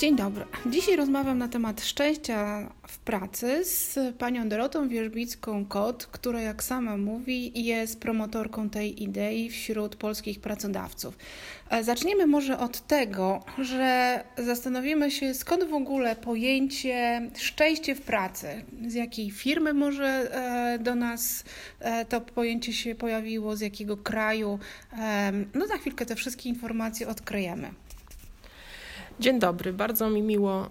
Dzień dobry. Dzisiaj rozmawiam na temat szczęścia w pracy z panią Dorotą Wierzbicką-Kot, która jak sama mówi jest promotorką tej idei wśród polskich pracodawców. E, zaczniemy może od tego, że zastanowimy się skąd w ogóle pojęcie szczęście w pracy, z jakiej firmy może e, do nas e, to pojęcie się pojawiło, z jakiego kraju. No za chwilkę te wszystkie informacje odkryjemy. Dzień dobry, bardzo mi miło,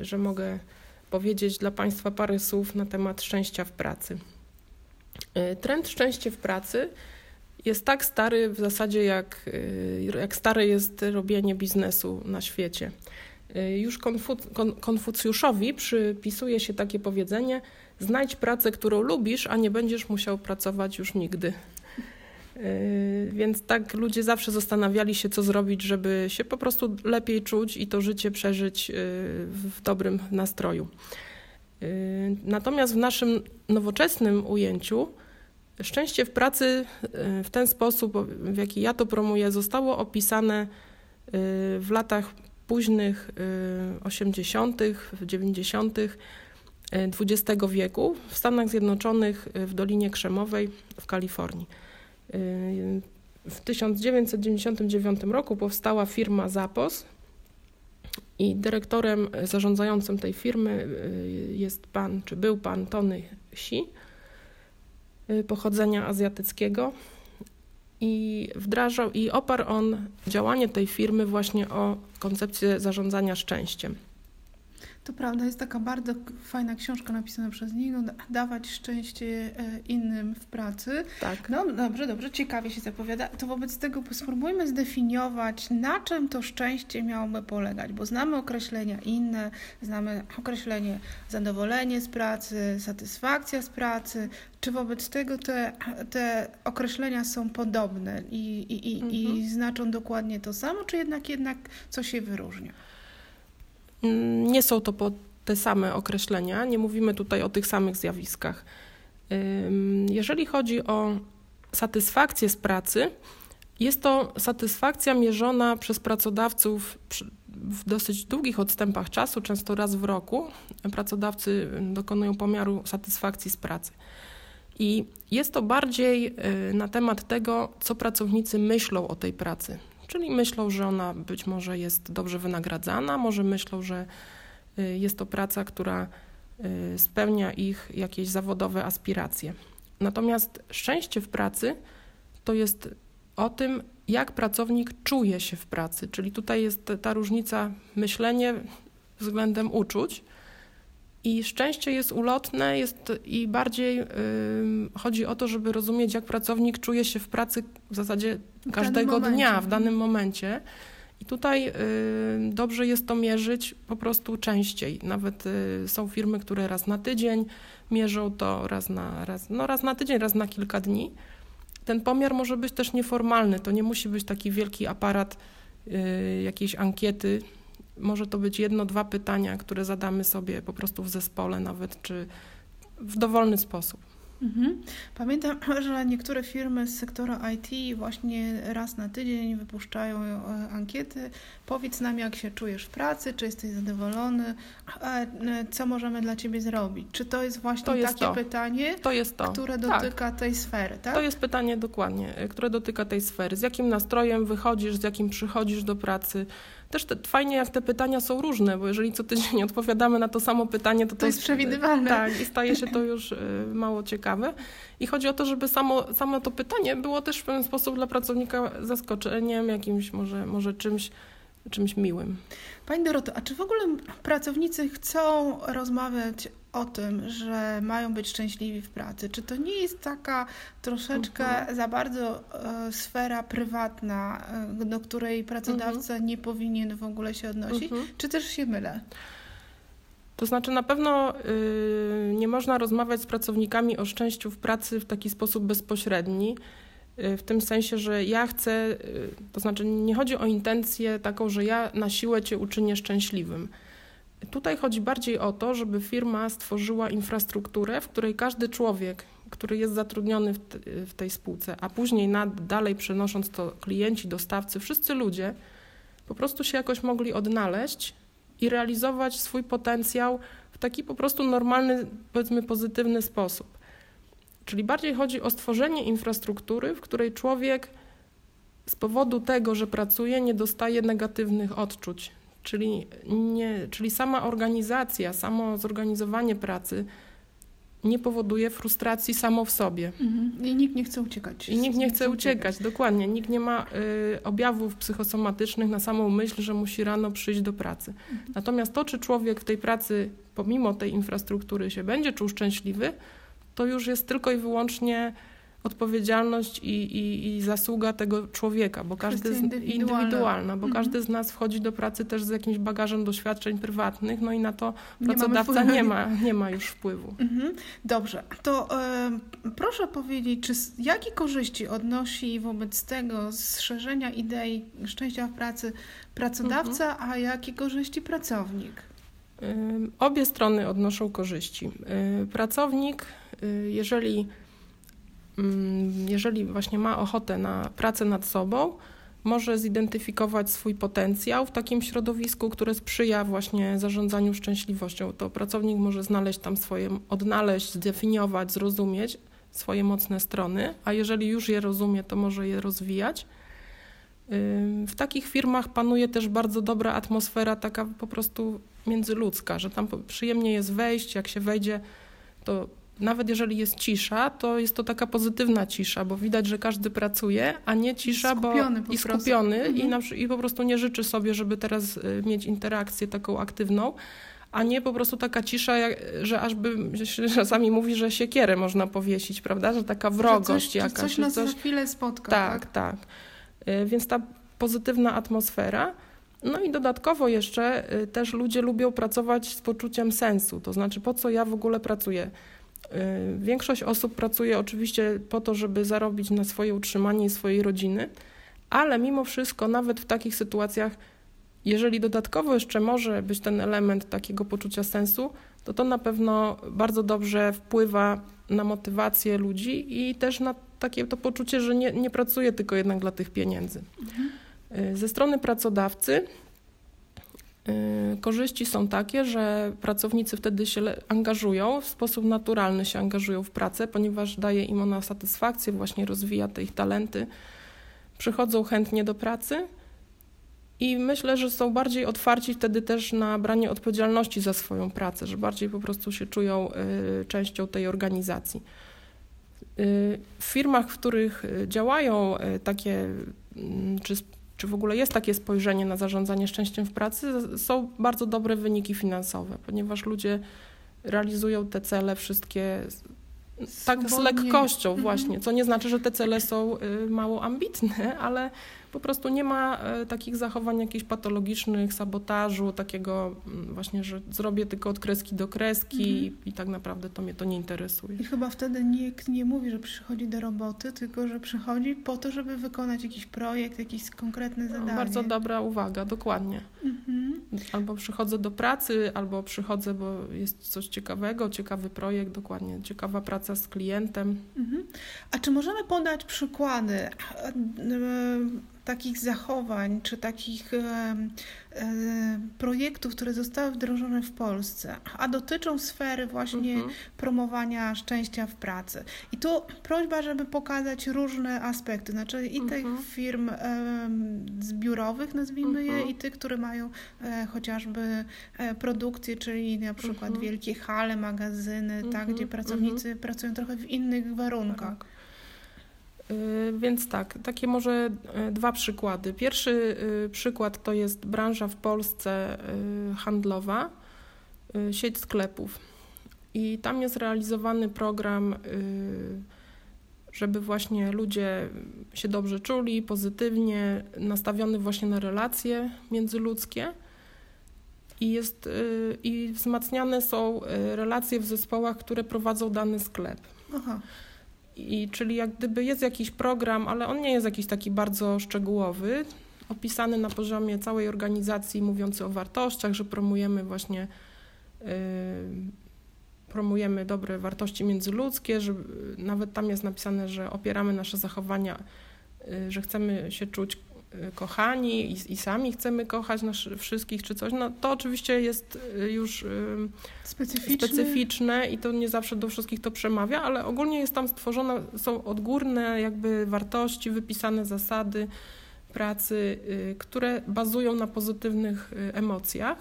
y, że mogę powiedzieć dla Państwa parę słów na temat szczęścia w pracy. Y, trend szczęście w pracy jest tak stary w zasadzie, jak, y, jak stare jest robienie biznesu na świecie. Już Konfu Konfucjuszowi przypisuje się takie powiedzenie: znajdź pracę, którą lubisz, a nie będziesz musiał pracować już nigdy. Yy, więc tak ludzie zawsze zastanawiali się, co zrobić, żeby się po prostu lepiej czuć i to życie przeżyć yy, w dobrym nastroju. Yy, natomiast w naszym nowoczesnym ujęciu szczęście w pracy w ten sposób, w jaki ja to promuję, zostało opisane w latach późnych 80., 90. XX wieku w Stanach Zjednoczonych w Dolinie Krzemowej w Kalifornii. W 1999 roku powstała firma Zapos i dyrektorem zarządzającym tej firmy y, jest pan, czy był pan Tony Xi, y, pochodzenia azjatyckiego. I wdrażał i oparł on działanie tej firmy właśnie o koncepcję zarządzania szczęściem. To prawda, jest taka bardzo fajna książka napisana przez niego, dawać szczęście e, innym w pracy. Tak. No dobrze, dobrze, ciekawie się zapowiada. To wobec tego spróbujmy zdefiniować, na czym to szczęście miałoby polegać, bo znamy określenia inne, znamy określenie zadowolenie z pracy, satysfakcja z pracy. Czy wobec tego te, te określenia są podobne i, i, i, mhm. i znaczą dokładnie to samo, czy jednak jednak coś się wyróżnia? Mm, nie są to te same określenia, nie mówimy tutaj o tych samych zjawiskach. Jeżeli chodzi o satysfakcję z pracy, jest to satysfakcja mierzona przez pracodawców w dosyć długich odstępach czasu, często raz w roku. Pracodawcy dokonują pomiaru satysfakcji z pracy. I jest to bardziej y, na temat tego, co pracownicy myślą o tej pracy. Czyli myślą, że ona być może jest dobrze wynagradzana, może myślą, że y, jest to praca, która y, spełnia ich jakieś zawodowe aspiracje. Natomiast szczęście w pracy to jest o tym, jak pracownik czuje się w pracy. Czyli tutaj jest ta różnica myślenie względem uczuć. I szczęście jest ulotne jest i bardziej yy, chodzi o to, żeby rozumieć, jak pracownik czuje się w pracy w zasadzie każdego dnia, w danym momencie. I tutaj dobrze jest to mierzyć po prostu częściej. Nawet y, są firmy, które raz na tydzień mierzą to, raz na, raz, no raz na tydzień, raz na kilka dni. Ten pomiar może być też nieformalny. To nie musi być taki wielki aparat y, jakiejś ankiety. Może to być jedno, dwa pytania, które zadamy sobie po prostu w zespole nawet, czy w dowolny sposób. Mhm. Pamiętam, że niektóre firmy z sektora IT właśnie raz na tydzień wypuszczają e, ankiety. Powiedz nam, jak się czujesz w pracy, czy jesteś zadowolony, e, co możemy dla Ciebie zrobić. Czy to jest właśnie to jest takie to. pytanie, to jest to. które tak. dotyka tak. tej sfery, tak? To jest pytanie dokładnie, które dotyka tej sfery. Z jakim nastrojem wychodzisz, z jakim przychodzisz do pracy, też te, fajnie, jak te pytania są różne, bo jeżeli co tydzień odpowiadamy na to samo pytanie, to to, to jest przewidywalne. Tak, i staje się to już y, mało ciekawe. I chodzi o to, żeby samo, samo to pytanie było też w pewien sposób dla pracownika zaskoczeniem, jakimś może, może czymś, czymś miłym. Pani Doroto, a czy w ogóle pracownicy chcą rozmawiać o tym, że mają być szczęśliwi w pracy? Czy to nie jest taka troszeczkę mhm. za bardzo e, sfera prywatna, e, do której pracodawca mhm. nie powinien w ogóle się odnosić? Mhm. Czy też się mylę? To znaczy, na pewno y, nie można rozmawiać z pracownikami o szczęściu w pracy w taki sposób bezpośredni. W tym sensie, że ja chcę, to znaczy nie chodzi o intencję taką, że ja na siłę cię uczynię szczęśliwym. Tutaj chodzi bardziej o to, żeby firma stworzyła infrastrukturę, w której każdy człowiek, który jest zatrudniony w, te, w tej spółce, a później nad, dalej przenosząc to klienci, dostawcy, wszyscy ludzie po prostu się jakoś mogli odnaleźć i realizować swój potencjał w taki po prostu normalny, powiedzmy pozytywny sposób. Czyli bardziej chodzi o stworzenie infrastruktury, w której człowiek z powodu tego, że pracuje, nie dostaje negatywnych odczuć. Czyli, nie, czyli sama organizacja, samo zorganizowanie pracy nie powoduje frustracji samo w sobie. Mhm. I nikt nie chce uciekać. I nikt nie chce uciekać, dokładnie. Nikt nie ma y, objawów psychosomatycznych na samą myśl, że musi rano przyjść do pracy. Mhm. Natomiast to, czy człowiek w tej pracy, pomimo tej infrastruktury, się będzie czuł szczęśliwy, to już jest tylko i wyłącznie odpowiedzialność i, i, i zasługa tego człowieka, bo każdy z, indywidualna. bo mhm. każdy z nas wchodzi do pracy też z jakimś bagażem doświadczeń prywatnych, no i na to pracodawca nie ma, nie ma już wpływu. Mhm. Dobrze, to y, proszę powiedzieć, czy jakie korzyści odnosi wobec tego zszerzenia idei szczęścia w pracy pracodawca, mhm. a jakie korzyści pracownik? Obie strony odnoszą korzyści. Pracownik, y, jeżeli Mm, jeżeli właśnie ma ochotę na pracę nad sobą, może zidentyfikować swój potencjał w takim środowisku, które sprzyja właśnie zarządzaniu szczęśliwością. To pracownik może znaleźć tam swoje, odnaleźć, zdefiniować, zrozumieć swoje mocne strony, a jeżeli już je rozumie, to może je rozwijać. W takich firmach panuje też bardzo dobra atmosfera, taka po prostu międzyludzka, że tam przyjemnie jest wejść, jak się wejdzie, to nawet jeżeli jest cisza, to jest to taka pozytywna cisza, bo widać, że każdy pracuje, a nie cisza, skupiony bo i skupiony mhm. i, na, i po prostu nie życzy sobie, żeby teraz y, mieć interakcję taką aktywną, a nie po prostu taka cisza, że aż by się czasami mówi, że siekierę można powiesić, prawda, że taka wrogość że coś, jakaś. Coś nas coś... za chwilę spotka. Tak, tak, tak. Więc ta pozytywna atmosfera. No i dodatkowo jeszcze y, też ludzie lubią pracować z poczuciem sensu, to znaczy po co ja w ogóle pracuję Y, większość osób pracuje oczywiście po to, żeby zarobić na swoje utrzymanie i swojej rodziny, ale mimo wszystko, nawet w takich sytuacjach, jeżeli dodatkowo jeszcze może być ten element takiego poczucia sensu, to to na pewno bardzo dobrze wpływa na motywację ludzi i też na takie to poczucie, że nie, nie pracuje tylko jednak dla tych pieniędzy. Mhm. Y, ze strony pracodawcy Y, korzyści są takie, że pracownicy wtedy się angażują, w sposób naturalny się angażują w pracę, ponieważ daje im ona satysfakcję, właśnie rozwija te ich talenty. Przychodzą chętnie do pracy i myślę, że są bardziej otwarci wtedy też na branie odpowiedzialności za swoją pracę, że bardziej po prostu się czują y, częścią tej organizacji. Y, w firmach, w których działają takie mm, czy czy w ogóle jest takie spojrzenie na zarządzanie szczęściem w pracy, są bardzo dobre wyniki finansowe, ponieważ ludzie realizują te cele wszystkie tak z lekkością mhm. właśnie, co nie znaczy, że te cele są y, mało ambitne, ale po prostu nie ma e, takich zachowań jakichś patologicznych, sabotażu, takiego mm, właśnie, że zrobię tylko od kreski do kreski mhm. i, tak naprawdę to mnie to nie interesuje. I chyba wtedy nikt nie mówi, że przychodzi do roboty, tylko że przychodzi po to, żeby wykonać jakiś projekt, jakieś konkretne no, zadanie. No, bardzo dobra uwaga, dokładnie. Mhm. Albo przychodzę do pracy, albo przychodzę, bo jest coś ciekawego, ciekawy projekt, dokładnie, ciekawa praca z klientem. Mhm. A czy możemy podać przykłady e, takich zachowań czy takich projektów, które zostały wdrożone w Polsce, a dotyczą sfery właśnie mhm. promowania szczęścia w pracy. I tu prośba, żeby pokazać różne aspekty, znaczy i tych mhm. firm e, zbiorowych, nazwijmy je, mhm. i tych, które mają e, chociażby e, produkcję, czyli na przykład wielkie hale, magazyny, tak, gdzie pracownicy pracują trochę w innych warunkach. Y, więc tak, takie może y, dwa przykłady. Pierwszy y, przykład to jest branża w Polsce handlowa, sieć sklepów. I tam jest realizowany program, żeby właśnie ludzie się dobrze czuli, pozytywnie, nastawiony właśnie na relacje międzyludzkie. I, jest, I wzmacniane są relacje w zespołach, które prowadzą dany sklep. Aha. I czyli jak gdyby jest jakiś program, ale on nie jest jakiś taki bardzo szczegółowy, opisany na poziomie całej organizacji, mówiący o wartościach, że promujemy właśnie yy, promujemy dobre wartości międzyludzkie, że nawet tam jest napisane, że opieramy nasze zachowania, yy, że chcemy się czuć kochani i, i, sami chcemy kochać nas wszystkich czy coś, no to oczywiście jest yy, już specyficzne. specyficzne i to nie zawsze do wszystkich to przemawia, ale ogólnie jest tam stworzone, są odgórne jakby wartości, wypisane zasady, pracy, y, które bazują na pozytywnych y, emocjach.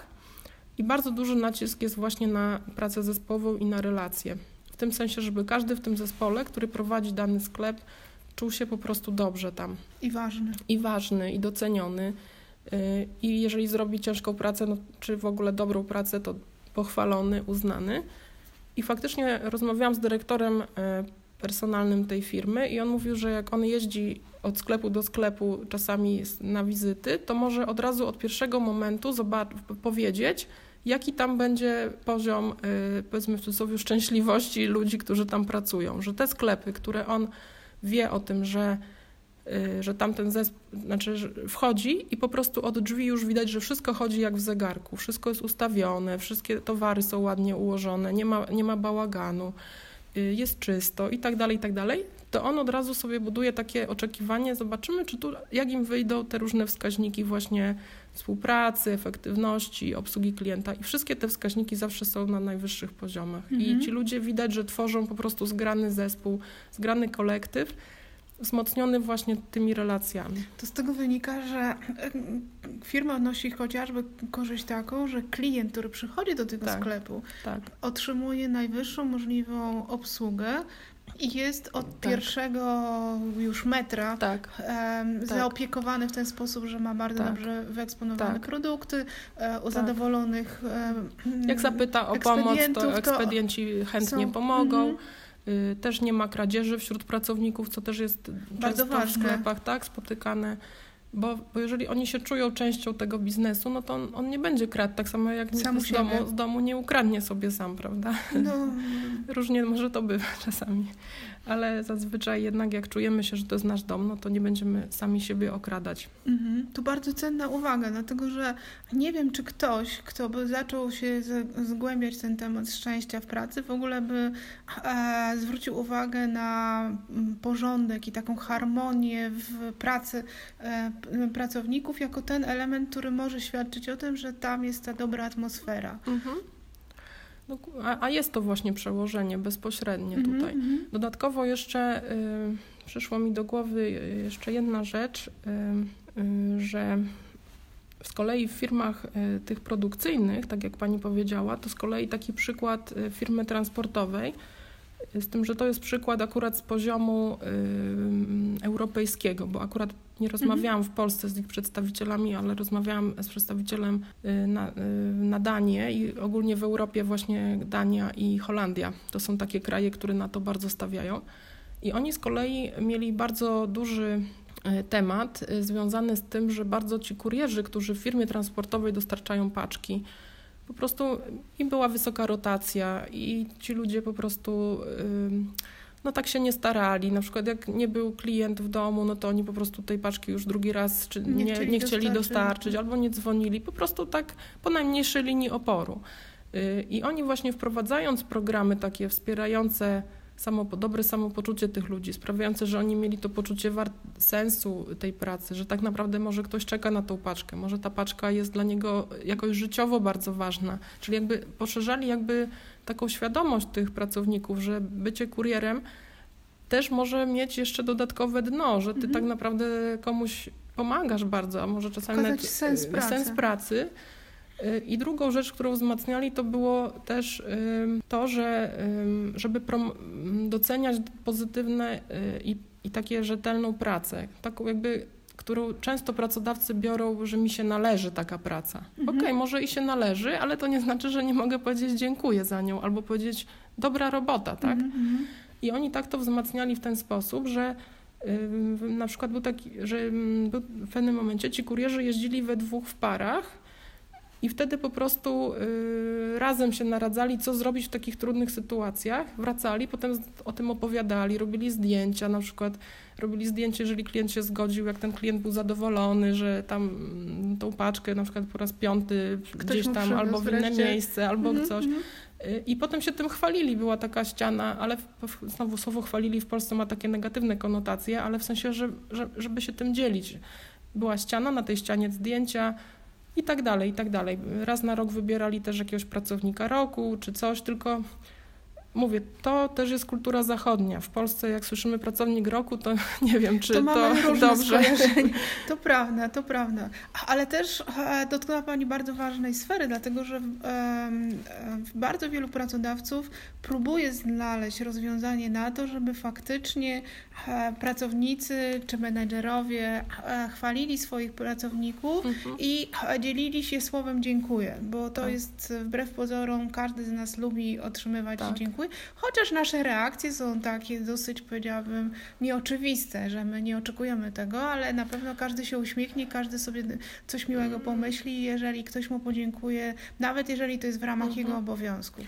I bardzo duży nacisk jest właśnie na pracę zespołową i na relacje. W tym sensie, żeby każdy w tym zespole, który prowadzi dany sklep, czuł się po prostu dobrze tam. I ważny. I ważny, i doceniony. Y, I jeżeli zrobi ciężką pracę, no, czy w ogóle dobrą pracę, to pochwalony, uznany. I faktycznie rozmawiałam z dyrektorem personalnym tej firmy i on mówił, że jak on jeździ od sklepu do sklepu czasami na wizyty, to może od razu od pierwszego momentu powiedzieć, jaki tam będzie poziom, y, powiedzmy w cudzysłowie, szczęśliwości ludzi, którzy tam pracują. Że te sklepy, które on wie o tym, że, y, że tamten zespół, znaczy wchodzi i po prostu od drzwi już widać, że wszystko chodzi jak w zegarku, wszystko jest ustawione, wszystkie towary są ładnie ułożone, nie ma, nie ma bałaganu Y, jest czysto i tak dalej, i tak dalej, to on od razu sobie buduje takie oczekiwanie, zobaczymy, czy tu, jak im wyjdą te różne wskaźniki właśnie współpracy, efektywności, obsługi klienta i wszystkie te wskaźniki zawsze są na najwyższych poziomach. Mhm. I ci ludzie widać, że tworzą po prostu zgrany zespół, zgrany kolektyw, wzmocniony właśnie tymi relacjami. To z tego wynika, że firma odnosi chociażby korzyść taką, że klient, który przychodzi do tego tak, sklepu, tak. otrzymuje najwyższą możliwą obsługę i jest od tak. pierwszego już metra tak. um, zaopiekowany w ten sposób, że ma bardzo tak. dobrze wyeksponowane tak. produkty, e, u zadowolonych um, Jak zapyta o pomoc, to ekspedienci chętnie są, pomogą. Mm -hmm. Też nie ma kradzieży wśród pracowników, co też jest Bardzo często ważne. w sklepach tak, spotykane. Bo, bo jeżeli oni się czują częścią tego biznesu, no to on, on nie będzie kradł, tak samo jak nikt z domu, z domu nie ukradnie sobie sam, prawda? No. Różnie może to bywa czasami ale zazwyczaj jednak jak czujemy się, że to jest nasz dom, no to nie będziemy sami siebie okradać. Mhm. Tu bardzo cenna uwaga, dlatego że nie wiem, czy ktoś, kto by zaczął się zgłębiać ten temat szczęścia w pracy, w ogóle by e, zwrócił uwagę na mm, porządek i taką harmonię w pracy e, pracowników jako ten element, który może świadczyć o tym, że tam jest ta dobra atmosfera. Mhm. No, a, a, jest to właśnie przełożenie bezpośrednie mm -hmm, tutaj. Mm -hmm. Dodatkowo jeszcze y, przyszło mi do głowy y, jeszcze jedna rzecz, y, y, że z kolei w firmach y, tych produkcyjnych, tak jak pani powiedziała, to z kolei taki przykład y, firmy transportowej, z tym, że to jest przykład akurat z poziomu y, europejskiego, bo akurat nie rozmawiałam w Polsce z ich przedstawicielami, ale rozmawiałam z przedstawicielem y, na, y, na Danię i ogólnie w Europie właśnie Dania i Holandia. To są takie kraje, które na to bardzo stawiają. I oni z kolei mieli bardzo duży y, temat związany z tym, że bardzo ci kurierzy, którzy w firmie transportowej dostarczają paczki, po prostu i była wysoka rotacja i ci ludzie po prostu no tak się nie starali. Na przykład jak nie był klient w domu, no to oni po prostu tej paczki już drugi raz czy nie, nie chcieli, nie chcieli dostarczyć. dostarczyć albo nie dzwonili. Po prostu tak po najmniejszej linii oporu. Y, I oni właśnie wprowadzając programy takie wspierające samo, dobre samopoczucie tych ludzi, sprawiające, że oni mieli to poczucie sensu tej pracy, że tak naprawdę może ktoś czeka na tą paczkę, może ta paczka jest dla niego jakoś życiowo bardzo ważna. Czyli jakby poszerzali jakby taką świadomość tych pracowników, że bycie kurierem też może mieć jeszcze dodatkowe dno, że ty mhm. tak naprawdę komuś pomagasz bardzo, a może czasami nawet sens pracy. sens pracy Y, I drugą rzecz, którą wzmacniali, to było też to, że żeby doceniać pozytywne y, i, i takie rzetelną pracę, taką jakby którą często pracodawcy biorą, że mi się należy taka praca. Mhm. Okej, okay, może i się należy, ale to nie znaczy, że nie mogę powiedzieć dziękuję za nią albo powiedzieć dobra robota, tak? Mhm. I oni tak to wzmacniali w ten sposób, że na przykład był taki, że był w pewnym momencie ci kurierzy jeździli we dwóch w parach I wtedy po prostu y, razem się naradzali, co zrobić w takich trudnych sytuacjach. Wracali, potem o tym opowiadali, robili zdjęcia, na przykład robili zdjęcie, jeżeli klient się zgodził, jak ten klient był zadowolony, że tam mm, tą paczkę na przykład po raz piąty Ktoś gdzieś tam albo w inne miejsce, albo mm -hmm, coś. Mm -hmm. I potem się tym chwalili, była taka ściana, ale znowu słowo chwalili w Polsce ma takie negatywne konotacje, ale w sensie, że, że, żeby się tym dzielić. Była ściana, na tej ścianie zdjęcia i tak dalej, i tak dalej. Raz na rok wybierali też jakiegoś pracownika roku czy coś, tylko mówię, to też jest kultura zachodnia. W Polsce, jak słyszymy pracownik roku, to nie wiem, czy to, to dobrze. To prawda, to prawda. Ale też e, dotknęła Pani bardzo ważnej sfery, dlatego że bardzo wielu pracodawców próbuje znaleźć rozwiązanie na to, żeby faktycznie e, pracownicy czy menedżerowie e, chwalili swoich pracowników mhm. i dzielili się słowem dziękuję, bo to tak. jest wbrew pozorom, każdy z nas lubi otrzymywać tak. dziękuję chociaż nasze reakcje są takie dosyć, powiedziałabym, nieoczywiste, że my nie oczekujemy tego, ale na pewno każdy się uśmiechnie, każdy sobie coś miłego pomyśli, jeżeli ktoś mu podziękuje, nawet jeżeli to jest w ramach mhm. jego obowiązków.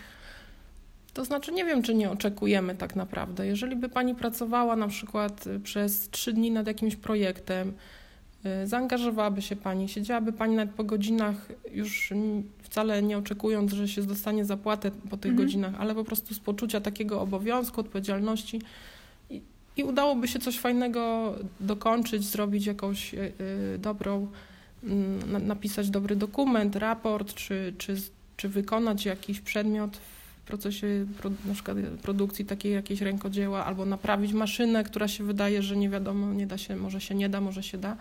To znaczy, nie wiem, czy nie oczekujemy tak naprawdę. Jeżeli by pani pracowała na przykład y, przez trzy dni nad jakimś projektem, zaangażowałaby się pani, siedziałaby pani nawet po godzinach już wcale nie oczekując, że się dostanie zapłatę po tych mhm. godzinach, ale po prostu z poczucia takiego obowiązku, odpowiedzialności i, i udałoby się coś fajnego dokończyć, zrobić jakąś y, y, dobrą, y, napisać dobry dokument, raport, czy, czy, czy wykonać jakiś przedmiot w procesie na przykład produkcji takiej jakiejś rękodzieła, albo naprawić maszynę, która się wydaje, że nie wiadomo, nie da się, może się nie da, może się da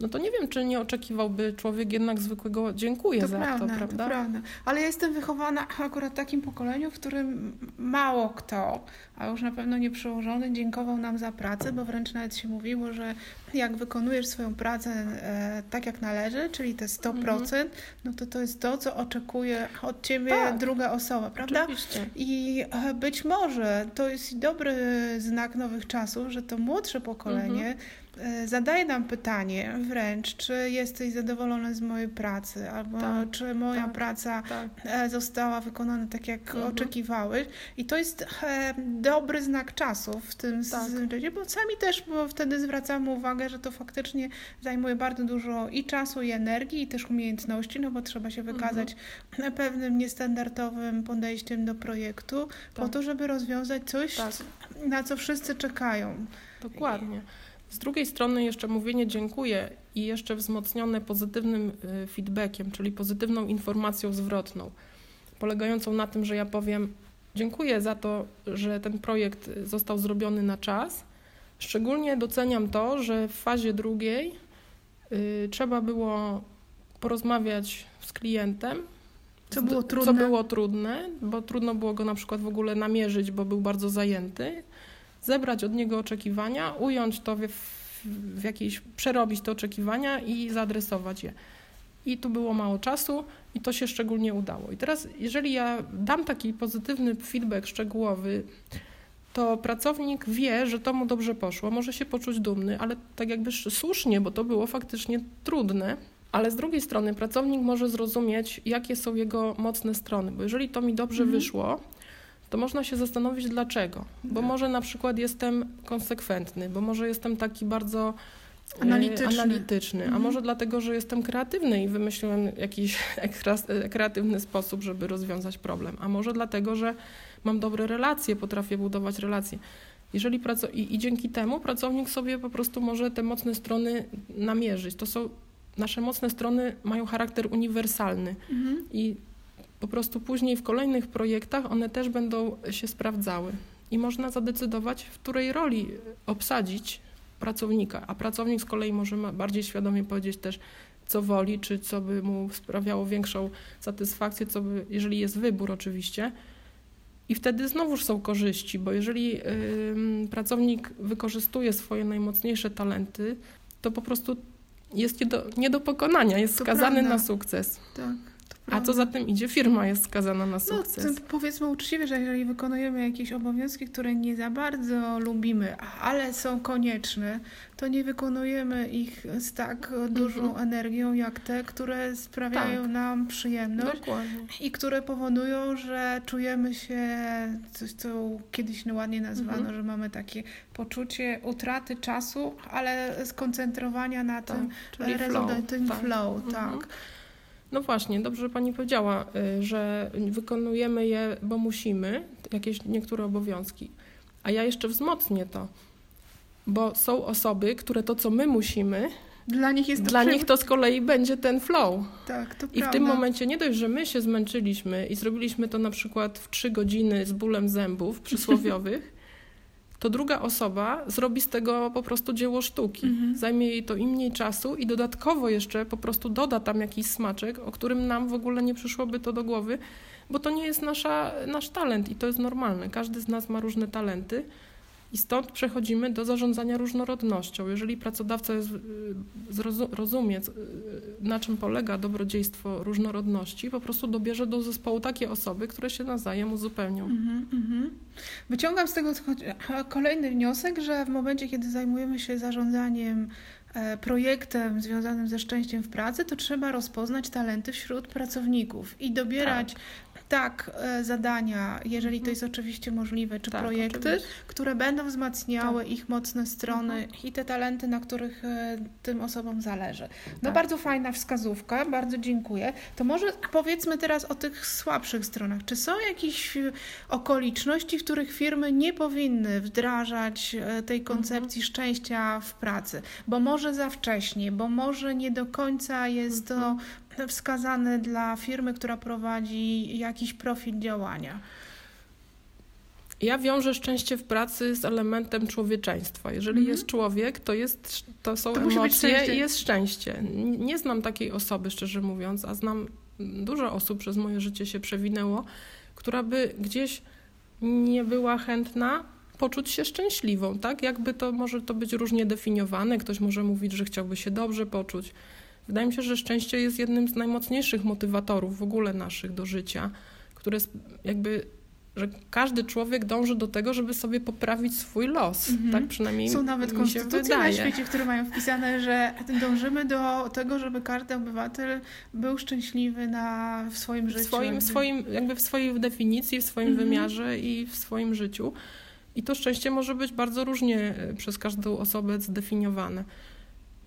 no to nie wiem, czy nie oczekiwałby człowiek jednak zwykłego dziękuję to za prawda, to, prawda? To prawda. Ale ja jestem wychowana akurat w takim pokoleniu, w którym mało kto, a już na pewno nie przełożony, dziękował nam za pracę, bo wręcz nawet się mówiło, że jak wykonujesz swoją pracę e, tak jak należy, czyli te 100%, mhm. no to to jest to, co oczekuje od ciebie tak. druga osoba, prawda? Oczywiście. I e, być może to jest dobry znak nowych czasów, że to młodsze pokolenie mhm zadaje nam pytanie wręcz, czy jesteś zadowolony z mojej pracy, albo tak, czy moja tak, praca tak. E, została wykonana tak, jak mhm. oczekiwałeś. I to jest e, dobry znak czasów w tym tak. bo sami też bo wtedy zwracamy uwagę, że to faktycznie zajmuje bardzo dużo i czasu, i energii, i też umiejętności, no bo trzeba się wykazać mhm. pewnym niestandardowym podejściem do projektu, po tak. to, żeby rozwiązać coś, tak. na co wszyscy czekają. Dokładnie. Z drugiej strony jeszcze mówienie dziękuję i jeszcze wzmocnione pozytywnym y, feedbackiem, czyli pozytywną informacją zwrotną, polegającą na tym, że ja powiem dziękuję za to, że ten projekt został zrobiony na czas. Szczególnie doceniam to, że w fazie drugiej y, trzeba było porozmawiać z klientem, co było trudne. Co było trudne, bo trudno było go na przykład w ogóle namierzyć, bo był bardzo zajęty zebrać od niego oczekiwania, ująć to w, w jakiejś, przerobić te oczekiwania i zaadresować je. I tu było mało czasu i to się szczególnie udało. I teraz, jeżeli ja dam taki pozytywny feedback szczegółowy, to pracownik wie, że to mu dobrze poszło, może się poczuć dumny, ale tak jakby słusznie, bo to było faktycznie trudne. Ale z drugiej strony pracownik może zrozumieć, jakie są jego mocne strony, bo jeżeli to mi dobrze mhm. wyszło, to można się zastanowić dlaczego. Bo tak. może na przykład jestem konsekwentny, bo może jestem taki bardzo e, analityczny, analityczny a mhm. może dlatego, że jestem kreatywny i wymyśliłem jakiś kreatywny sposób, żeby rozwiązać problem, a może dlatego, że mam dobre relacje, potrafię budować relacje. Jeżeli I, I dzięki temu pracownik sobie po prostu może te mocne strony namierzyć. To są nasze mocne strony mają charakter uniwersalny mhm. i po prostu później w kolejnych projektach one też będą się sprawdzały i można zadecydować, w której roli obsadzić pracownika, a pracownik z kolei może bardziej świadomie powiedzieć też, co woli, czy co by mu sprawiało większą satysfakcję, co by, jeżeli jest wybór oczywiście. I wtedy znowuż są korzyści, bo jeżeli yy, pracownik wykorzystuje swoje najmocniejsze talenty, to po prostu jest nie do, nie do pokonania, jest to skazany prawda. na sukces. Tak A co za tym idzie, firma jest skazana na No, sukces. to powiedzmy uczciwie, że jeżeli wykonujemy jakieś obowiązki, które nie za bardzo lubimy, ale są konieczne, to nie wykonujemy ich z tak dużą Mhm. energią, jak te, które sprawiają Tak. nam przyjemność. Dokładnie. I które powodują, że czujemy się, coś co kiedyś ładnie nazwano, Mhm. że mamy takie poczucie utraty czasu, ale skoncentrowania na Tak, tym czyli flow. rezultatywnym tak. flow, Mhm. tak. No właśnie, dobrze że Pani powiedziała, y, że wykonujemy je, bo musimy, jakieś niektóre obowiązki. A ja jeszcze wzmocnię to, bo są osoby, które to, co my musimy, Dla nich jest to dla nich to z kolei będzie ten flow. Tak, to I w prawda. tym momencie nie dość, że my się zmęczyliśmy i zrobiliśmy to na przykład w trzy godziny z bólem zębów przysłowiowych, to druga osoba zrobi z tego po prostu dzieło sztuki. Mhm. Zajmie jej to i mniej czasu i dodatkowo jeszcze po prostu doda tam jakiś smaczek, o którym nam w ogóle nie przyszłoby to do głowy, bo to nie jest nasza, nasz talent i to jest normalne. Każdy z nas ma różne talenty. I stąd przechodzimy do zarządzania różnorodnością. Jeżeli pracodawca jest, y, rozumie, y, na czym polega dobrodziejstwo różnorodności, po prostu dobierze do zespołu takie osoby, które się nawzajem uzupełnią. Mhm, mhm. Wyciągam z tego kolejny wniosek, że w momencie, kiedy zajmujemy się zarządzaniem projektem związanym ze szczęściem w pracy, to trzeba rozpoznać talenty wśród pracowników i dobierać tak, e, zadania, jeżeli to Mhm. jest oczywiście możliwe, czy Tak, projekty, oczywiście. które będą wzmacniały ich mocne strony Mhm. i te talenty, na których e, tym osobom zależy. No Tak. bardzo fajna wskazówka, bardzo dziękuję. To może powiedzmy teraz o tych słabszych stronach. Czy są jakieś e, okoliczności, w których firmy nie powinny wdrażać e, tej koncepcji szczęścia w pracy? Bo może za wcześnie, bo może nie do końca jest to wskazane dla firmy, która prowadzi jakiś profil działania. Ja wiążę szczęście w pracy z elementem człowieczeństwa. Jeżeli Mhm. jest człowiek, to, jest, to są To emocje szczęście. i jest szczęście. Nie znam takiej osoby, szczerze mówiąc, a znam dużo osób przez moje życie się przewinęło, która by gdzieś nie była chętna poczuć się szczęśliwą, tak? Jakby to może to być różnie definiowane. Ktoś może mówić, że chciałby się dobrze poczuć. Wydaje mi się, że szczęście jest jednym z najmocniejszych motywatorów w ogóle naszych do życia, które jakby, że każdy człowiek dąży do tego, żeby sobie poprawić swój los, Mhm. tak przynajmniej Są nawet mi się konstytucje na wydaje. świecie, które mają wpisane, że dążymy do tego, żeby każdy obywatel był szczęśliwy na, w swoim W życiu. swoim, jakby. swoim, jakby w swojej definicji, w swoim Mhm. wymiarze i w swoim życiu. I to szczęście może być bardzo różnie e, przez każdą osobę zdefiniowane.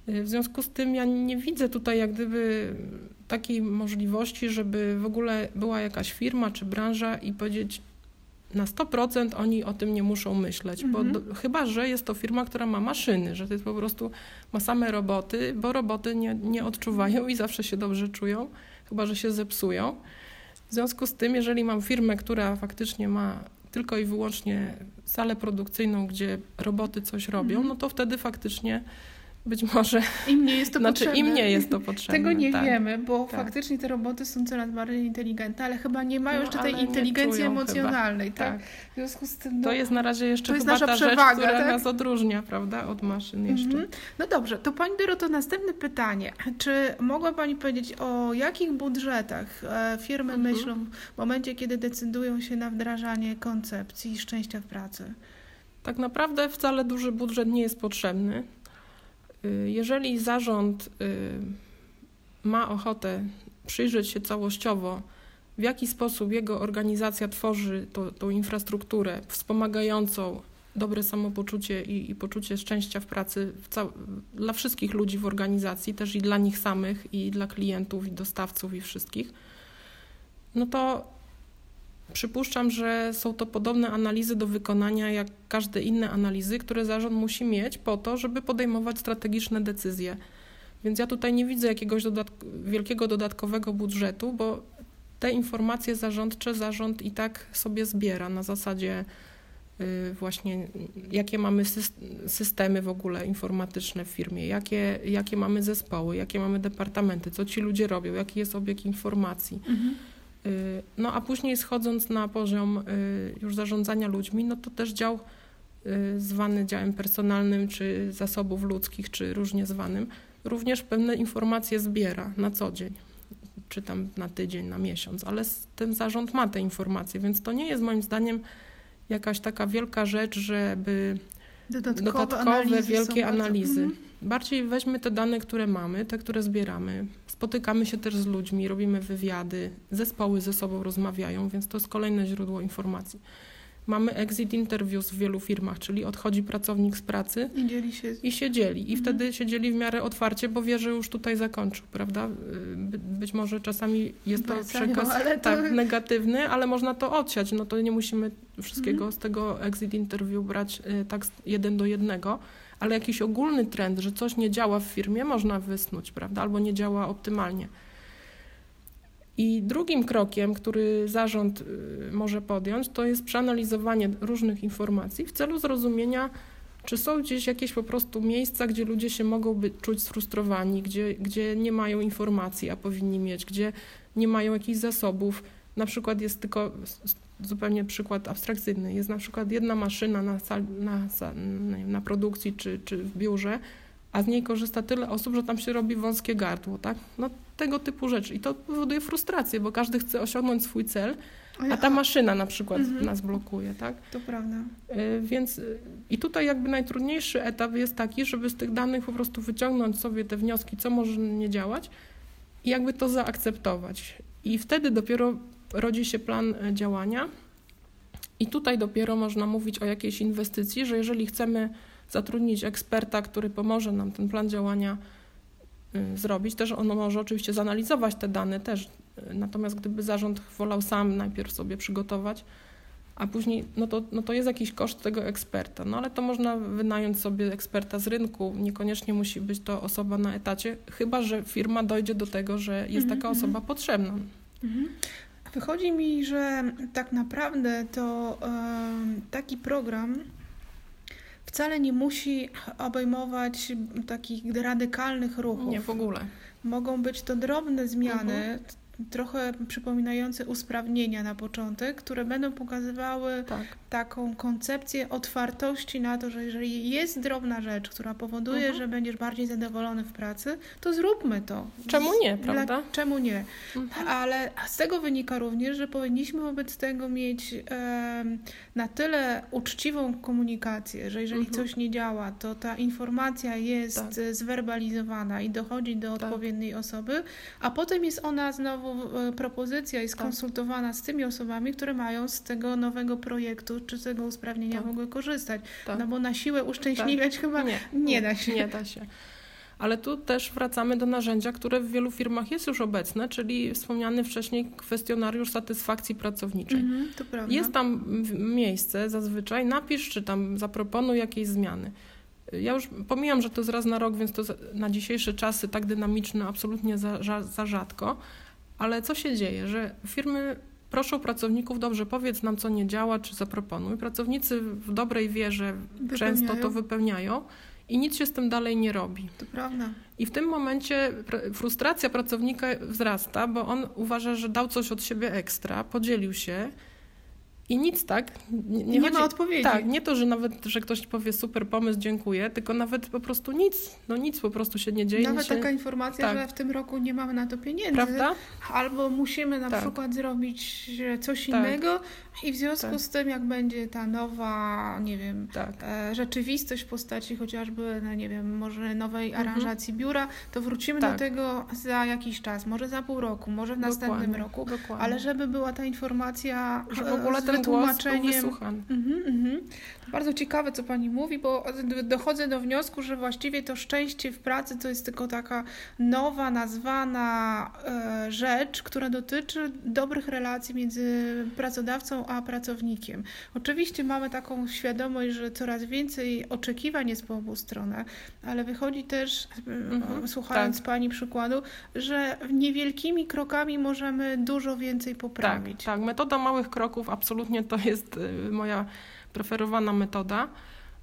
E, W związku z tym ja nie widzę tutaj jak gdyby takiej możliwości, żeby w ogóle była jakaś firma czy branża i powiedzieć na 100% oni o tym nie muszą myśleć, Mhm. bo do, chyba, że jest to firma, która ma maszyny, że to jest po prostu ma same roboty, bo roboty nie, nie odczuwają i zawsze się dobrze czują, chyba, że się zepsują. W związku z tym, jeżeli mam firmę, która faktycznie ma tylko i wyłącznie salę produkcyjną, gdzie roboty coś robią, Mhm. no to wtedy faktycznie być może, Im nie jest to znaczy potrzebne. im nie jest to potrzebne. Tego nie tak. wiemy, bo tak. faktycznie te roboty są coraz bardziej inteligentne, ale chyba nie mają No, jeszcze tej inteligencji emocjonalnej. Tak. Tak. W związku z tym. To no, jest na razie jeszcze to jest nasza ta przewaga, rzecz, która tak? nas odróżnia, prawda, od maszyn jeszcze. Mhm. No dobrze, to Pani Doroto, następne pytanie. Czy mogła Pani powiedzieć, o jakich budżetach e, firmy Mhm. myślą w momencie, kiedy decydują się na wdrażanie koncepcji szczęścia w pracy? Tak naprawdę wcale duży budżet nie jest potrzebny. Y, Jeżeli zarząd y, ma ochotę przyjrzeć się całościowo, w jaki sposób jego organizacja tworzy to, tą infrastrukturę wspomagającą dobre samopoczucie i, i poczucie szczęścia w pracy w dla wszystkich ludzi w organizacji, też i dla nich samych, i dla klientów, i dostawców, i wszystkich, no to Przypuszczam, że są to podobne analizy do wykonania jak każde inne analizy, które zarząd musi mieć po to, żeby podejmować strategiczne decyzje. Więc ja tutaj nie widzę jakiegoś dodatk- wielkiego dodatkowego budżetu, bo te informacje zarządcze zarząd i tak sobie zbiera na zasadzie y, właśnie jakie mamy sys- systemy w ogóle informatyczne w firmie, jakie, jakie mamy zespoły, jakie mamy departamenty, co ci ludzie robią, jaki jest obieg informacji. Y, No a później schodząc na poziom y, już zarządzania ludźmi, no to też dział y, zwany działem personalnym, czy zasobów ludzkich, czy różnie zwanym, również pewne informacje zbiera na co dzień. czy tam na tydzień, na miesiąc, ale ten zarząd ma te informacje, więc to nie jest moim zdaniem jakaś taka wielka rzecz, żeby dodatkowe, dodatkowe analizy wielkie analizy. Mhm. Bardziej weźmy te dane, które mamy, te, które zbieramy. Spotykamy się też z ludźmi, robimy wywiady, zespoły ze sobą rozmawiają, więc to jest kolejne źródło informacji. Mamy exit interviews w wielu firmach, czyli odchodzi pracownik z pracy I dzieli się. i się dzieli. I Mhm. wtedy się dzieli w miarę otwarcie, bo wie, że już tutaj zakończył, prawda? By, być może czasami jest to przekaz to- tak, negatywny, ale można to odsiać. No to nie musimy wszystkiego Mhm. z tego exit interview brać y, tak jeden do jednego, ale jakiś ogólny trend, że coś nie działa w firmie, można wysnuć, prawda? Albo nie działa optymalnie. I drugim krokiem, który zarząd y, może podjąć, to jest przeanalizowanie różnych informacji w celu zrozumienia, czy są gdzieś jakieś po prostu miejsca, gdzie ludzie się mogą być, czuć sfrustrowani, gdzie, gdzie nie mają informacji, a powinni mieć, gdzie nie mają jakichś zasobów. Na przykład jest tylko zupełnie przykład abstrakcyjny. Jest na przykład jedna maszyna na, sal, na, na produkcji czy, czy w biurze, a z niej korzysta tyle osób, że tam się robi wąskie gardło, tak? No tego typu rzeczy. I to powoduje frustrację, bo każdy chce osiągnąć swój cel, a ta maszyna na przykład Mhm. nas blokuje, tak? To prawda. Y, Więc y, i tutaj jakby najtrudniejszy etap jest taki, żeby z tych danych po prostu wyciągnąć sobie te wnioski, co może nie działać i jakby to zaakceptować. I wtedy dopiero rodzi się plan y, działania. I tutaj dopiero można mówić o jakiejś inwestycji, że jeżeli chcemy zatrudnić eksperta, który pomoże nam ten plan działania y, zrobić, też ono może oczywiście zanalizować te dane też. y, Natomiast gdyby zarząd wolał sam najpierw sobie przygotować, a później, no to, no to jest jakiś koszt tego eksperta. No ale to można wynająć sobie eksperta z rynku. Niekoniecznie musi być to osoba na etacie, chyba że firma dojdzie do tego, że jest Mhm, taka mhm. osoba potrzebna. Mhm. Wychodzi mi, że tak naprawdę to taki program wcale nie musi obejmować takich radykalnych ruchów. Nie, w ogóle. Mogą być to drobne zmiany, Mhm. Trochę przypominające usprawnienia na początek, które będą pokazywały Tak. taką koncepcję otwartości na to, że jeżeli jest drobna rzecz, która powoduje, Mhm. że będziesz bardziej zadowolony w pracy, to zróbmy to. Czemu nie, Dla- prawda? Czemu nie? Mhm. Ale z tego wynika również, że powinniśmy wobec tego mieć em, na tyle uczciwą komunikację, że jeżeli Mhm. coś nie działa, to ta informacja jest Tak. e, zwerbalizowana i dochodzi do Tak. odpowiedniej osoby, a potem jest ona znowu, e, propozycja jest Tak. konsultowana z tymi osobami, które mają z tego nowego projektu czy z tego usprawnienia Tak. mogły korzystać. Tak. No bo na siłę uszczęśliwiać chyba Nie, nie da się. Nie da się. Ale tu też wracamy do narzędzia, które w wielu firmach jest już obecne, czyli wspomniany wcześniej kwestionariusz satysfakcji pracowniczej. Mhm, to prawda. Jest tam miejsce zazwyczaj, napisz czy tam zaproponuj jakieś zmiany. Ja już pomijam, że to jest raz na rok, więc to na dzisiejsze czasy tak dynamiczne absolutnie za, za, za rzadko, ale co się dzieje, że firmy proszą pracowników, dobrze, powiedz nam, co nie działa, czy zaproponuj. Pracownicy w dobrej wierze często to Wypełniają. wypełniają i nic się z tym dalej nie robi. To prawda. I w tym momencie frustracja pracownika wzrasta, bo on uważa, że dał coś od siebie ekstra, podzielił się i nic tak. Nie, Nie, chodzi, ma odpowiedzi. Tak, nie to, że nawet, że ktoś powie super pomysł, dziękuję, tylko nawet po prostu nic, no nic po prostu się nie dzieje. Nawet się, taka informacja, tak. że w tym roku nie mamy na to pieniędzy. Prawda? Albo musimy na Tak. przykład zrobić e, coś Tak. innego i w związku Tak. z tym, jak będzie ta nowa, nie wiem, Tak. e, rzeczywistość w postaci chociażby, no nie wiem, może nowej Mhm. aranżacji biura, to wrócimy Tak. do tego za jakiś czas, może za pół roku, może w następnym Dokładnie, roku, Dokładnie. ale żeby była ta informacja że w e, ogóle ten wysłuchany. Mhm, mhm. Bardzo ciekawe, co pani mówi, bo dochodzę do wniosku, że właściwie to szczęście w pracy to jest tylko taka nowa, nazwana e, rzecz, która dotyczy dobrych relacji między pracodawcą a pracownikiem. Oczywiście mamy taką świadomość, że coraz więcej oczekiwań jest po obu stronach, ale wychodzi też, e, Mhm, słuchając tak. pani przykładu, że niewielkimi krokami możemy dużo więcej Tak, poprawić. tak. Metoda małych kroków absolutnie to jest y, moja preferowana metoda,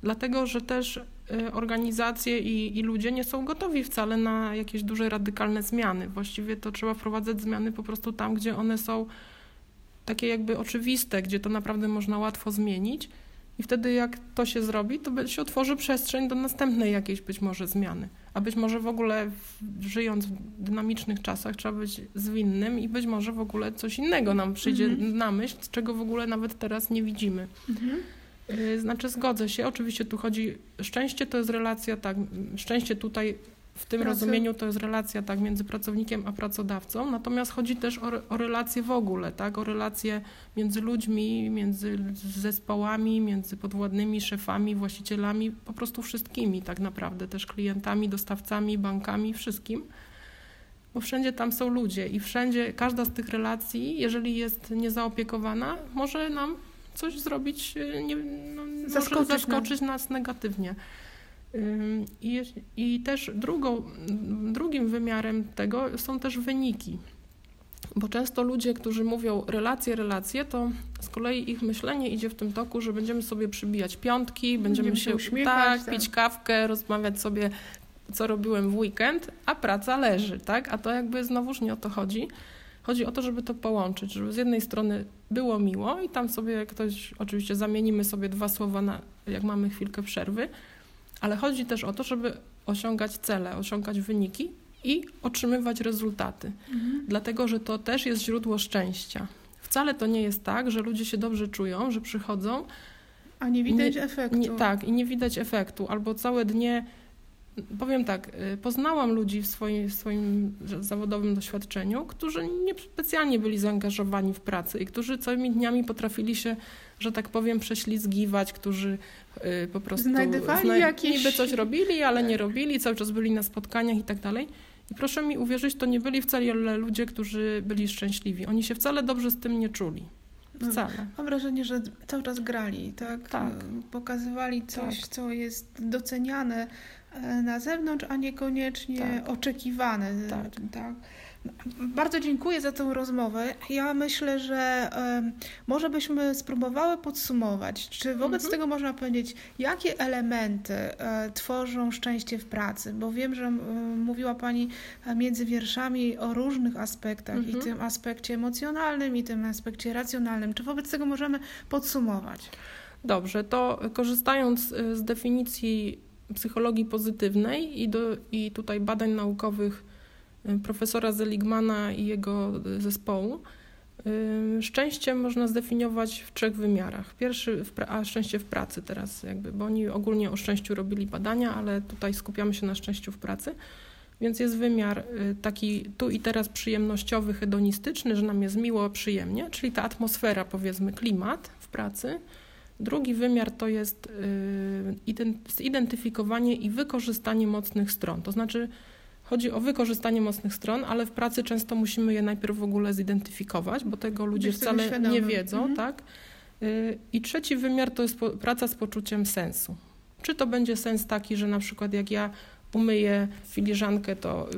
dlatego że też y, organizacje i, i ludzie nie są gotowi wcale na jakieś duże, radykalne zmiany. Właściwie to trzeba wprowadzać zmiany po prostu tam, gdzie one są takie jakby oczywiste, gdzie to naprawdę można łatwo zmienić. I wtedy jak to się zrobi, to się otworzy przestrzeń do następnej jakiejś być może zmiany. a być może w ogóle żyjąc w dynamicznych czasach trzeba być zwinnym i być może w ogóle coś innego nam przyjdzie mhm. na myśl, czego w ogóle nawet teraz nie widzimy. Mhm. Y, znaczy zgodzę się, oczywiście tu chodzi, szczęście to jest relacja, tak, szczęście tutaj w tym Pracy. rozumieniu to jest relacja tak między pracownikiem a pracodawcą, natomiast chodzi też o, o relacje w ogóle, tak, o relacje między ludźmi, między zespołami, między podwładnymi, szefami, właścicielami, po prostu wszystkimi tak naprawdę, też klientami, dostawcami, bankami, wszystkim. Bo wszędzie tam są ludzie i wszędzie każda z tych relacji, jeżeli jest niezaopiekowana, może nam coś zrobić, y, nie, no, zaskoczyć, zaskoczyć nas negatywnie. I, I też drugą, drugim wymiarem tego są też wyniki. Bo często ludzie, którzy mówią relacje, relacje, to z kolei ich myślenie idzie w tym toku, że będziemy sobie przybijać piątki, będziemy, będziemy się uśmiechać, tak, tak, pić kawkę, rozmawiać sobie, co robiłem w weekend, a praca leży, tak? A to jakby znowuż nie o to chodzi. Chodzi o to, żeby to połączyć, żeby z jednej strony było miło i tam sobie ktoś, oczywiście zamienimy sobie dwa słowa, na, jak mamy chwilkę przerwy, ale chodzi też o to, żeby osiągać cele, osiągać wyniki i otrzymywać rezultaty. Mhm. Dlatego, że to też jest źródło szczęścia. Wcale to nie jest tak, że ludzie się dobrze czują, że przychodzą. A nie widać nie, efektu. Nie, tak, i nie widać efektu. Albo całe dnie powiem tak, y, poznałam ludzi w swoim, w swoim zawodowym doświadczeniu, którzy nie specjalnie byli zaangażowani w pracę i którzy całymi dniami potrafili się, że tak powiem, prześlizgiwać, którzy y, po prostu znajdowali zna... jakieś... niby coś robili, ale nie robili, cały czas byli na spotkaniach i tak dalej. I proszę mi uwierzyć, to nie byli wcale ludzie, którzy byli szczęśliwi. Oni się wcale dobrze z tym nie czuli. No, wcale. Mam wrażenie, że cały czas grali, tak? tak. Pokazywali coś, tak. co jest doceniane na zewnątrz, a niekoniecznie tak. oczekiwane. Tak. tak. Bardzo dziękuję za tę rozmowę. Ja myślę, że może byśmy spróbowały podsumować, czy wobec mhm. tego można powiedzieć, jakie elementy e, tworzą szczęście w pracy, bo wiem, że mówiła Pani między wierszami o różnych aspektach mhm. i tym aspekcie emocjonalnym, i tym aspekcie racjonalnym. Czy wobec tego możemy podsumować? Dobrze, to korzystając e, z definicji psychologii pozytywnej i, do, i tutaj badań naukowych y, profesora Zeligmana i jego zespołu. Y, szczęście można zdefiniować w trzech wymiarach. Pierwszy, a szczęście w pracy teraz jakby, bo oni ogólnie o szczęściu robili badania, ale tutaj skupiamy się na szczęściu w pracy. Więc jest wymiar y, taki tu i teraz przyjemnościowy, hedonistyczny, że nam jest miło, przyjemnie, czyli ta atmosfera, powiedzmy, klimat w pracy. Drugi wymiar to jest y, zidentyfikowanie i wykorzystanie mocnych stron. To znaczy, chodzi o wykorzystanie mocnych stron, ale w pracy często musimy je najpierw w ogóle zidentyfikować, bo tego ludzie wcale nie wiedzą. Mhm. Tak? Y, I trzeci wymiar to jest praca z poczuciem sensu. Czy to będzie sens taki, że na przykład jak ja umyję filiżankę, to,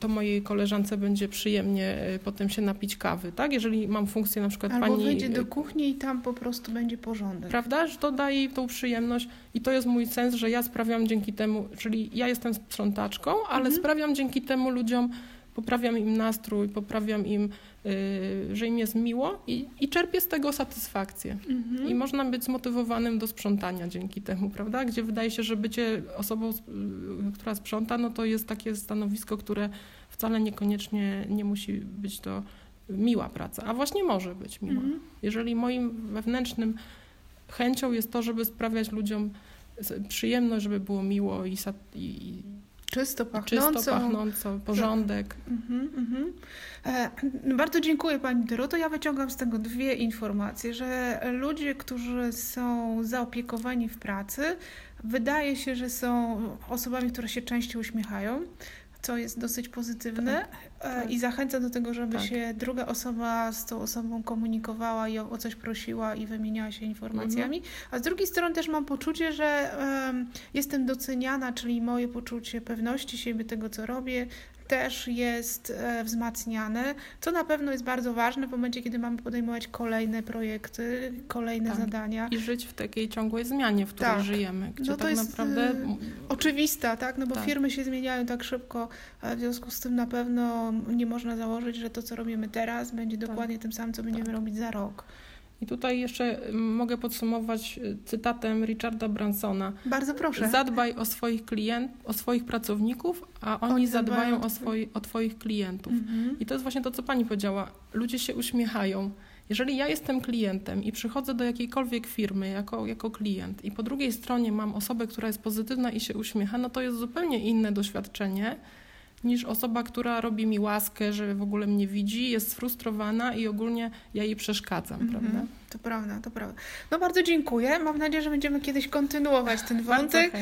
to mojej koleżance będzie przyjemnie y, potem się napić kawy, tak? Jeżeli mam funkcję na przykład Albo pani... wyjdzie do kuchni i tam po prostu będzie porządek. Prawda? Że to daje jej tą przyjemność i to jest mój sens, że ja sprawiam dzięki temu, czyli ja jestem sprzątaczką, ale mhm. sprawiam dzięki temu ludziom poprawiam im nastrój, poprawiam im, yy, że im jest miło i, i czerpię z tego satysfakcję. Mhm. I można być zmotywowanym do sprzątania dzięki temu, prawda? Gdzie wydaje się, że bycie osobą, yy, która sprząta, no to jest takie stanowisko, które wcale niekoniecznie nie musi być to miła praca, a właśnie może być miła. Mhm. Jeżeli moim wewnętrznym chęcią jest to, żeby sprawiać ludziom przyjemność, żeby było miło i, i Czysto pachnąco. Czysto pachnąco, porządek. Mhm, mhm. E, bardzo dziękuję Pani Doroto. Ja wyciągam z tego dwie informacje, że ludzie, którzy są zaopiekowani w pracy, wydaje się, że są osobami, które się częściej uśmiechają, co jest dosyć pozytywne tak, e, tak. i zachęca do tego, żeby tak. się druga osoba z tą osobą komunikowała i o, o coś prosiła i wymieniała się informacjami. Mhm. A z drugiej strony też mam poczucie, że um, jestem doceniana, czyli moje poczucie pewności siebie, tego co robię, też jest e, wzmacniane, co na pewno jest bardzo ważne w momencie, kiedy mamy podejmować kolejne projekty, kolejne tak. zadania. I żyć w takiej ciągłej zmianie, w której tak. żyjemy, gdzie no to tak jest naprawdę... Y, oczywista, tak? No bo tak. firmy się zmieniają tak szybko, w związku z tym na pewno nie można założyć, że to, co robimy teraz, będzie tak. dokładnie tym samym, co będziemy tak. robić za rok. I tutaj jeszcze mogę podsumować cytatem Richarda Bransona. Bardzo proszę. Zadbaj o swoich klient, o swoich pracowników, a oni, oni zadbają o, swoi, o twoich klientów. Mhm. I to jest właśnie to, co pani powiedziała. Ludzie się uśmiechają. Jeżeli ja jestem klientem i przychodzę do jakiejkolwiek firmy jako, jako klient i po drugiej stronie mam osobę, która jest pozytywna i się uśmiecha, no to jest zupełnie inne doświadczenie niż osoba, która robi mi łaskę, że w ogóle mnie widzi, jest sfrustrowana i ogólnie ja jej przeszkadzam, mm -hmm. prawda? To prawda, to prawda. No bardzo dziękuję. Mam nadzieję, że będziemy kiedyś kontynuować ten wątek.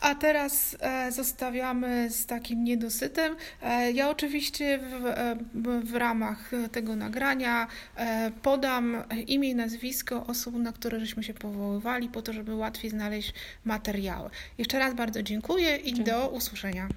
A teraz e, zostawiamy z takim niedosytem. E, ja oczywiście w, e, w, ramach tego nagrania e, podam imię i nazwisko osób, na które żeśmy się powoływali, po to, żeby łatwiej znaleźć materiały. Jeszcze raz bardzo dziękuję i dziękuję. do usłyszenia.